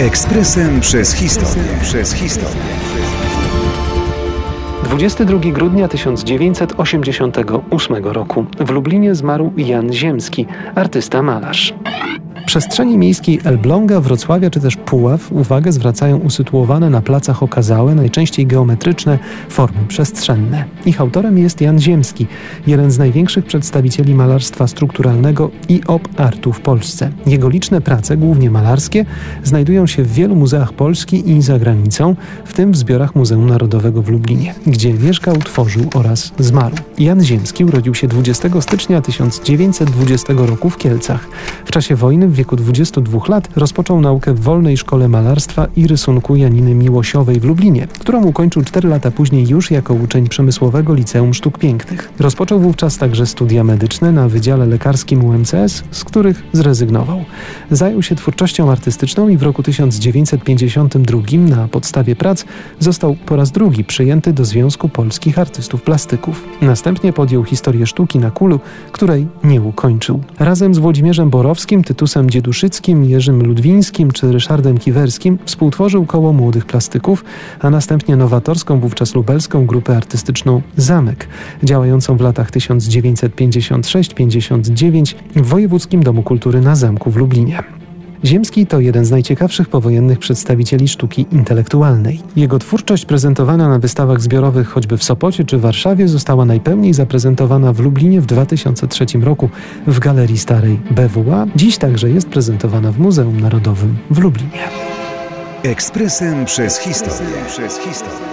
Ekspresem przez historię. Przez historię. 22 grudnia 1988 roku w Lublinie zmarł Jan Ziemski, artysta malarz przestrzeni miejskiej Elbląga, Wrocławia czy też Puław uwagę zwracają usytuowane na placach okazałe, najczęściej geometryczne formy przestrzenne. Ich autorem jest Jan Ziemski, jeden z największych przedstawicieli malarstwa strukturalnego i op-artu w Polsce. Jego liczne prace, głównie malarskie, znajdują się w wielu muzeach Polski i za granicą, w tym w zbiorach Muzeum Narodowego w Lublinie, gdzie mieszkał, tworzył oraz zmarł. Jan Ziemski urodził się 20 stycznia 1920 roku w Kielcach. W czasie wojny w wieku 22 lat rozpoczął naukę w Wolnej Szkole Malarstwa i Rysunku Janiny Miłosiowej w Lublinie, którą ukończył 4 lata później już jako uczeń Przemysłowego Liceum Sztuk Pięknych. Rozpoczął wówczas także studia medyczne na Wydziale Lekarskim UMCS, z których zrezygnował. Zajął się twórczością artystyczną i w roku 1952 na podstawie prac został po raz drugi przyjęty do Związku Polskich Artystów Plastyków. Następnie podjął historię sztuki na kulu, której nie ukończył. Razem z Włodzimierzem Borowskim, Tytusem Dzieduszyckim, Jerzym Ludwińskim czy Ryszardem Kiwerskim współtworzył koło młodych plastyków, a następnie nowatorską, wówczas lubelską grupę artystyczną Zamek, działającą w latach 1956-59 w Wojewódzkim Domu Kultury na Zamku w Lublinie. Ziemski to jeden z najciekawszych powojennych przedstawicieli sztuki intelektualnej. Jego twórczość prezentowana na wystawach zbiorowych choćby w Sopocie czy Warszawie została najpełniej zaprezentowana w Lublinie w 2003 roku w Galerii Starej BWA. Dziś także jest prezentowana w Muzeum Narodowym w Lublinie. Ekspresem przez historię. Przez historię.